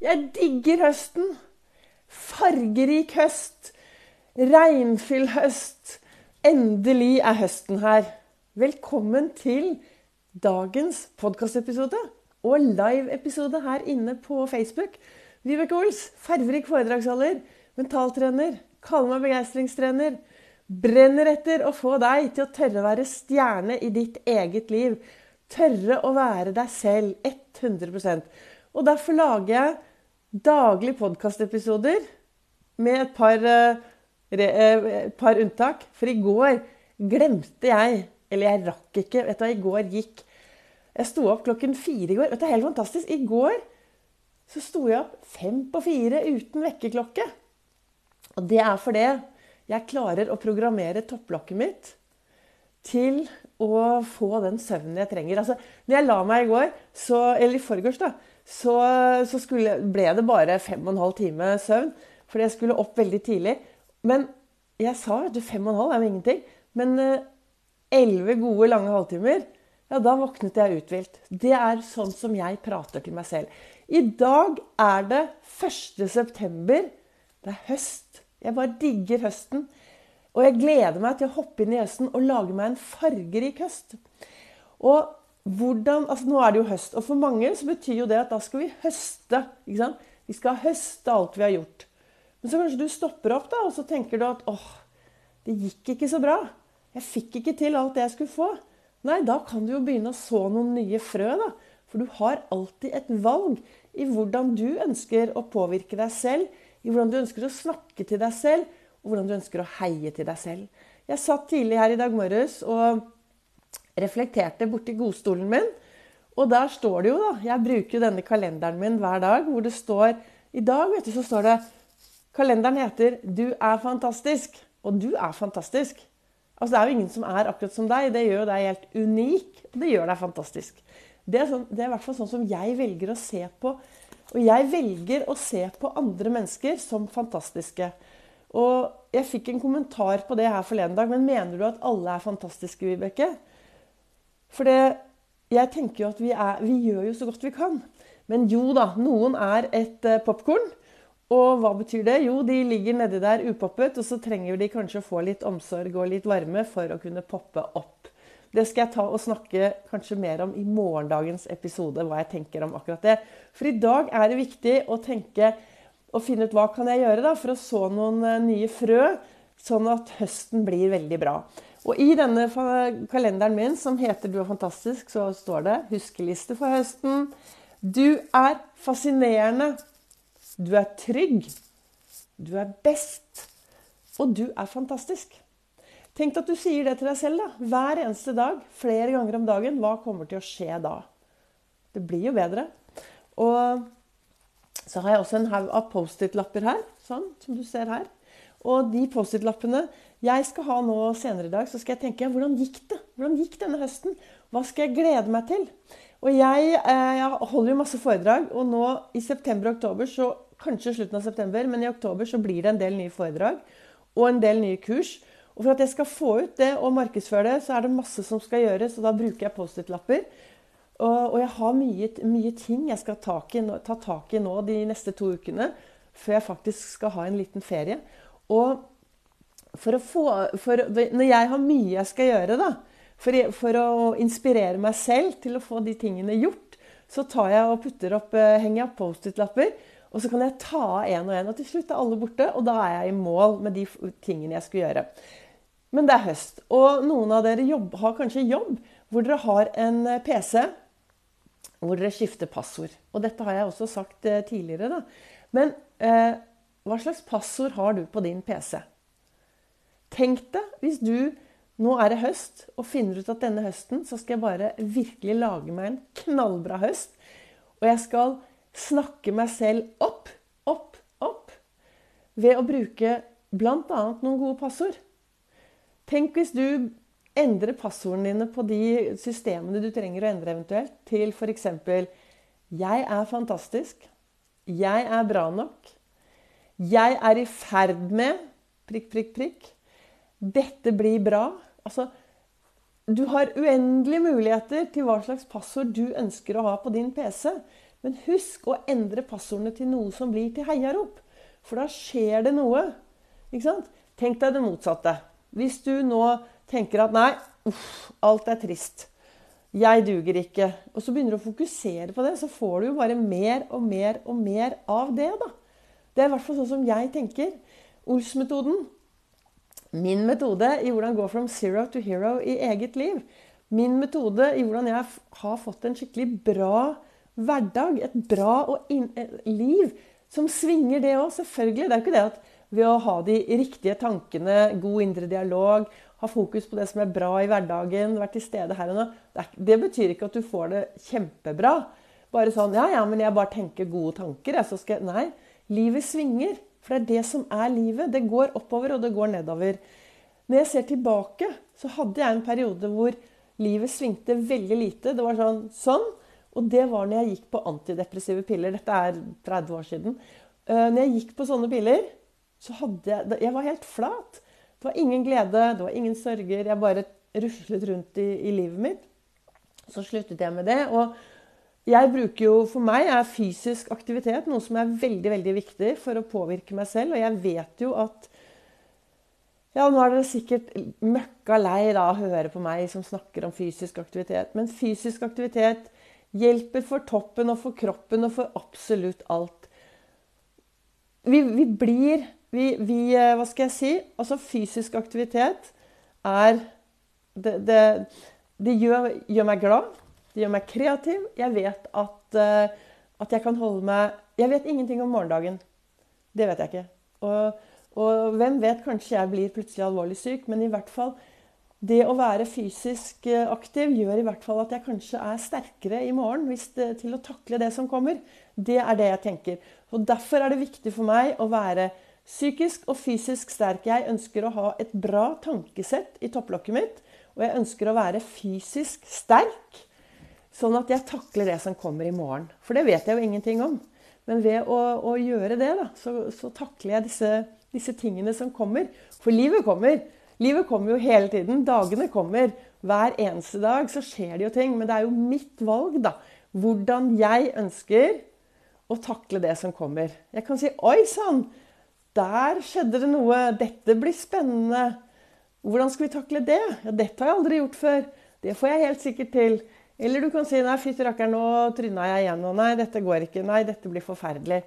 Jeg digger høsten. Fargerik høst. Regnfull høst. Endelig er høsten her. Velkommen til dagens podkastepisode og live-episode her inne på Facebook. Vibeke Ols, farverik foredragsholder, mentaltrener, kaller meg begeistringstrener. Brenner etter å få deg til å tørre å være stjerne i ditt eget liv. Tørre å være deg selv 100% Og derfor lager jeg daglig podkastepisoder med et par, eh, et par unntak. For i går glemte jeg Eller jeg rakk ikke. Vet du hva, i går gikk Jeg sto opp klokken fire i går. Vet du, Det helt fantastisk. I går så sto jeg opp fem på fire uten vekkerklokke. Og det er fordi jeg klarer å programmere topplokket mitt til å få den søvnen jeg trenger. Altså, når jeg la meg i går, så, eller i forgårs, da, så, så skulle, ble det bare fem og en halv time søvn. Fordi jeg skulle opp veldig tidlig. Men jeg sa du, fem og en halv er jo ingenting. Men elleve gode, lange halvtimer, ja, da våknet jeg uthvilt. Det er sånn som jeg prater til meg selv. I dag er det 1. september. Det er høst. Jeg bare digger høsten. Og jeg gleder meg til å hoppe inn i høsten og lage meg en fargerik høst. Og hvordan, altså Nå er det jo høst, og for mange så betyr jo det at da skal vi høste. ikke sant? Vi skal høste alt vi har gjort. Men så kanskje du stopper opp da, og så tenker du at åh, det gikk ikke så bra. Jeg fikk ikke til alt det jeg skulle få. Nei, da kan du jo begynne å så noen nye frø. da. For du har alltid et valg i hvordan du ønsker å påvirke deg selv, i hvordan du ønsker å snakke til deg selv, og hvordan du ønsker å heie til deg selv. Jeg satt tidlig her i dag morges og reflekterte borti godstolen min. Og der står det jo, da Jeg bruker jo denne kalenderen min hver dag, hvor det står I dag vet du, så står det Kalenderen heter 'Du er fantastisk'. Og du er fantastisk. Altså, Det er jo ingen som er akkurat som deg. Det gjør deg helt unik. Og det gjør deg fantastisk. Det er, sånn, det er i hvert fall sånn som jeg velger å se på. Og jeg velger å se på andre mennesker som fantastiske. Og jeg fikk en kommentar på det her forleden dag. Men mener du at alle er fantastiske, Vibeke? For det, jeg tenker jo at vi, er, vi, gjør jo så godt vi kan. Men jo da, noen er et uh, popkorn. Og hva betyr det? Jo, de ligger nedi der upoppet, og så trenger de kanskje å få litt omsorg og litt varme for å kunne poppe opp. Det skal jeg ta og snakke kanskje mer om i morgendagens episode, hva jeg tenker om akkurat det. For i dag er det viktig å tenke og finne ut hva kan jeg gjøre da, for å så noen uh, nye frø, sånn at høsten blir veldig bra. Og i denne kalenderen min som heter 'Du er fantastisk', så står det 'Huskeliste for høsten'. Du er fascinerende. Du er trygg. Du er best. Og du er fantastisk. Tenk at du sier det til deg selv da, hver eneste dag, flere ganger om dagen. Hva kommer til å skje da? Det blir jo bedre. Og så har jeg også en haug av Post-It-lapper her, sånn som du ser her. Og de Post-It-lappene jeg skal ha nå senere i dag, så skal jeg tenke hvordan gikk det? Hvordan gikk denne høsten? Hva skal jeg glede meg til? Og jeg, eh, jeg holder jo masse foredrag, og nå i september og oktober, så kanskje slutten av september, men i oktober så blir det en del nye foredrag og en del nye kurs. Og for at jeg skal få ut det og markedsføre det, så er det masse som skal gjøres, og da bruker jeg Post-It-lapper. Og, og, jeg har mye, mye ting jeg skal ta tak, i, ta tak i nå de neste to ukene, før jeg faktisk skal ha en liten ferie. Og for å få for, Når jeg har mye jeg skal gjøre, da, for, for, å inspirere meg selv til å få de tingene gjort, så tar jeg og putter opp, eh, henger jeg opp Post-It-lapper. Og så kan jeg ta av én og én, og til slutt er alle borte. Og da er jeg i mål med de tingene jeg skulle gjøre. Men det er høst, og noen av dere jobb, har kanskje jobb hvor dere har en eh, PC hvor dere skifter passord. Og dette har jeg også sagt eh, tidligere. da. Men eh, hva slags passord har du på din PC? Tenk deg hvis du nå er det høst, og finner ut at denne høsten så skal jeg bare virkelig lage meg en knallbra høst. Og jeg skal snakke meg selv opp, opp, opp ved å bruke bl.a. noen gode passord. Tenk hvis du endrer passordene dine på de systemene du trenger å endre eventuelt, til f.eks.: Jeg er fantastisk. Jeg er bra nok. Jeg er i ferd med prikk, prikk, prikk. Dette blir bra. Altså, du har uendelige muligheter til hva slags passord du ønsker å ha på din PC. Men husk å endre passordene til noe som blir til heiarop. For da skjer det noe. Tenk deg det motsatte. Hvis du nå tenker at nei, uff, alt er trist. Jeg duger ikke. Og så begynner du å fokusere på det, så får du jo bare mer og mer og mer av det, da. Det er i hvert fall sånn som jeg tenker. Ols-metoden. Min metode i hvordan gå from zero to hero i eget liv. Min metode i hvordan jeg har fått en skikkelig bra hverdag. Et bra liv som svinger, det òg. Selvfølgelig. Det er jo ikke det at ved å ha de riktige tankene, god indre dialog, ha fokus på det som er bra i hverdagen, være til stede her og nå det, betyr ikke at du får det kjempebra. Bare sånn Ja, ja, men jeg bare tenker gode tanker. Jeg, så skal, jeg nei. Livet svinger. For det er det som er livet. Det går oppover, og det går nedover. Når jeg ser tilbake, så hadde jeg en periode hvor livet svingte veldig lite. Det var sånn sånn. Og det var når jeg gikk på antidepressive piller. Dette er 30 år siden. Uh, når jeg gikk på sånne piller, så hadde jeg Jeg var helt flat. Det var ingen glede, det var ingen sørger. Jeg bare ruslet rundt i, i livet mitt. Så sluttet jeg med det. Og jeg bruker jo, For meg er fysisk aktivitet noe som er veldig veldig viktig for å påvirke meg selv. Og jeg vet jo at ja, nå er dere sikkert møkka lei da, å høre på meg som snakker om fysisk aktivitet. Men fysisk aktivitet hjelper for toppen og for kroppen og for absolutt alt. Vi, vi blir vi, vi, eh, Hva skal jeg si? Altså, fysisk aktivitet er Det, det, det gjør, gjør, meg glad. Det gjør meg kreativ. Jeg vet at, uh, at jeg kan holde meg Jeg vet ingenting om morgendagen. Det vet jeg ikke. Og og hvem vet, kanskje jeg blir plutselig alvorlig syk, men i hvert fall det å være fysisk eh, aktiv gjør i hvert fall at jeg kanskje er sterkere i morgen det, til å takle det som kommer. Det er det jeg tenker. Og Derfor er det viktig for meg å være psykisk og fysisk sterk. Jeg ønsker å ha et bra tankesett i topplokket mitt. Og jeg ønsker å være fysisk sterk, sånn at jeg takler det som kommer i morgen. For det vet jeg jo ingenting om. Men ved å, å gjøre det, da, så, så takler jeg disse disse tingene som kommer. For livet kommer. Livet kommer jo hele tiden. Dagene kommer. Hver eneste dag så skjer det jo ting. Men det er jo mitt valg, da. Hvordan jeg ønsker å takle det som kommer. Jeg kan si 'oi sann, der skjedde det noe'. Dette blir spennende. Hvordan skal vi takle det? Ja, dette har jeg aldri gjort før. Det får jeg helt sikkert til. Eller du kan si 'nei, fytti rakkeren, nå tryna jeg igjen', og 'nei, dette går ikke', 'nei, dette blir forferdelig'.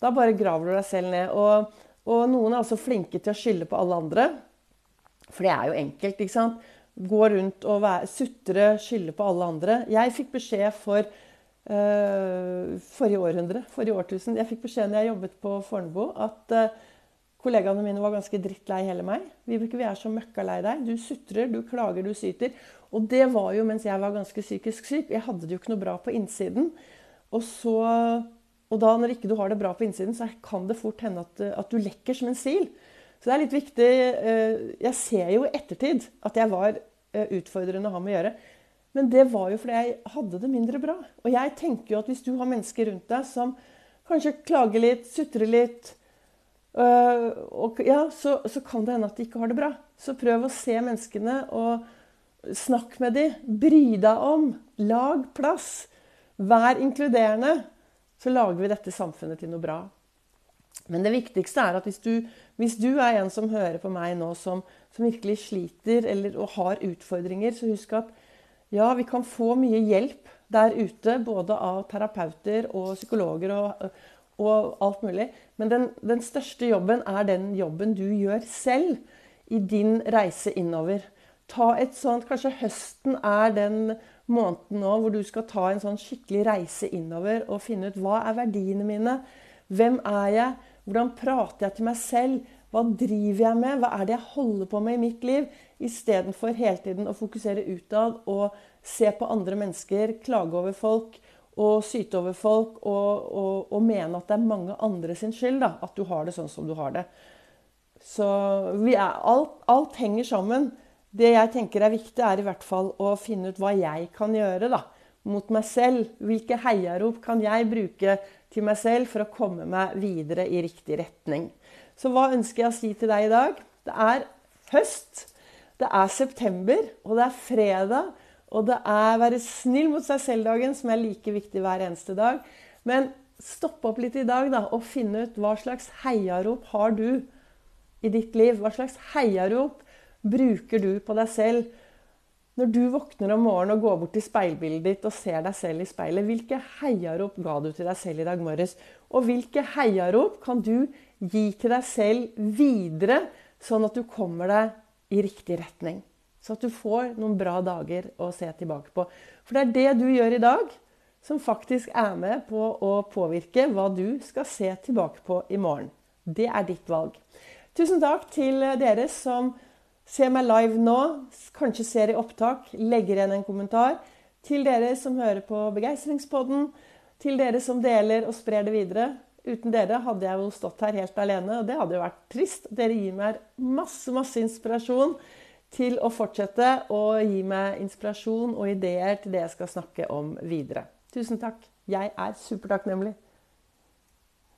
Da bare graver du deg selv ned. Og, og noen er også flinke til å skylde på alle andre. For det er jo enkelt, ikke sant? Gå rundt og være, sutre, skylde på alle andre. Jeg fikk beskjed for uh, forrige århundre, forrige årtusen Jeg fikk beskjed når jeg jobbet på Fornebu, at uh, kollegaene mine var ganske drittlei hele meg. Vibeke, vi er så møkka lei deg. Du sutrer, du klager, du syter. Og det var jo mens jeg var ganske psykisk syk. Jeg hadde det jo ikke noe bra på innsiden. Og så og da når ikke du har det bra på innsiden, så kan det fort hende at, at, du lekker som en sil. Så det er litt viktig eh, Jeg ser jo i ettertid at jeg var eh, utfordrende å ha med å gjøre. Men det var jo fordi jeg hadde det mindre bra. Og jeg tenker jo at hvis du har mennesker rundt deg som kanskje klager litt, sutrer litt, og, ja, så, så, kan det hende at de ikke har det bra. Så prøv å se menneskene og snakk med dem. Bry deg om. Lag plass. Vær inkluderende så lager vi dette samfunnet til noe bra. Men det viktigste er at hvis du, hvis du er en som hører på meg nå, som, som virkelig sliter eller, og har utfordringer, så husk at ja, vi kan få mye hjelp der ute, både av terapeuter og psykologer og, og alt mulig. Men den, den, største jobben er den jobben du gjør selv i din reise innover. Ta et sånt, Kanskje høsten er den måneden nå hvor du skal ta en sånn skikkelig reise innover og finne ut hva er verdiene mine? Hvem er jeg? Hvordan prater jeg til meg selv? Hva driver jeg med? Hva er det jeg holder på med i mitt liv? Istedenfor hele tiden å fokusere utad og se på andre mennesker, klage over folk og syte over folk og, og, og mene at det er mange andre sin skyld da, at du har det sånn som du har det. Så er, alt, alt henger sammen. Det jeg tenker er viktig, er i hvert fall å finne ut hva jeg kan gjøre da, mot meg selv. Hvilke heiarop kan jeg bruke til meg selv for å komme meg videre i riktig retning. Så hva ønsker jeg å si til deg i dag? Det er høst, det er september, og det er fredag. Og det er være snill mot seg selv-dagen som er like viktig hver eneste dag. Men stopp opp litt i dag da, og finne ut hva slags heiarop har du i ditt liv. Hva slags heiarop bruker du på deg selv når du våkner om morgenen og går bort til speilbildet ditt og ser deg selv i speilet? Hvilke heiarop ga du til deg selv i dag morges? Og hvilke heiarop kan du gi til deg selv videre, sånn at du kommer deg i riktig retning? Så at du får noen bra dager å se tilbake på. For det er det du gjør i dag, som faktisk er med på å påvirke hva du skal se tilbake på i morgen. Det er ditt valg. Tusen takk til dere som ser meg live nå, kanskje ser i opptak, legger igjen en kommentar. Til dere som hører på Begeistringspodden. Til dere som deler og sprer det videre. Uten dere hadde jeg jo stått her helt alene, og det hadde jo vært trist. Dere gir meg masse, masse inspirasjon til å fortsette å gi meg inspirasjon og ideer til det jeg skal snakke om videre. Tusen takk. Jeg er supertakknemlig.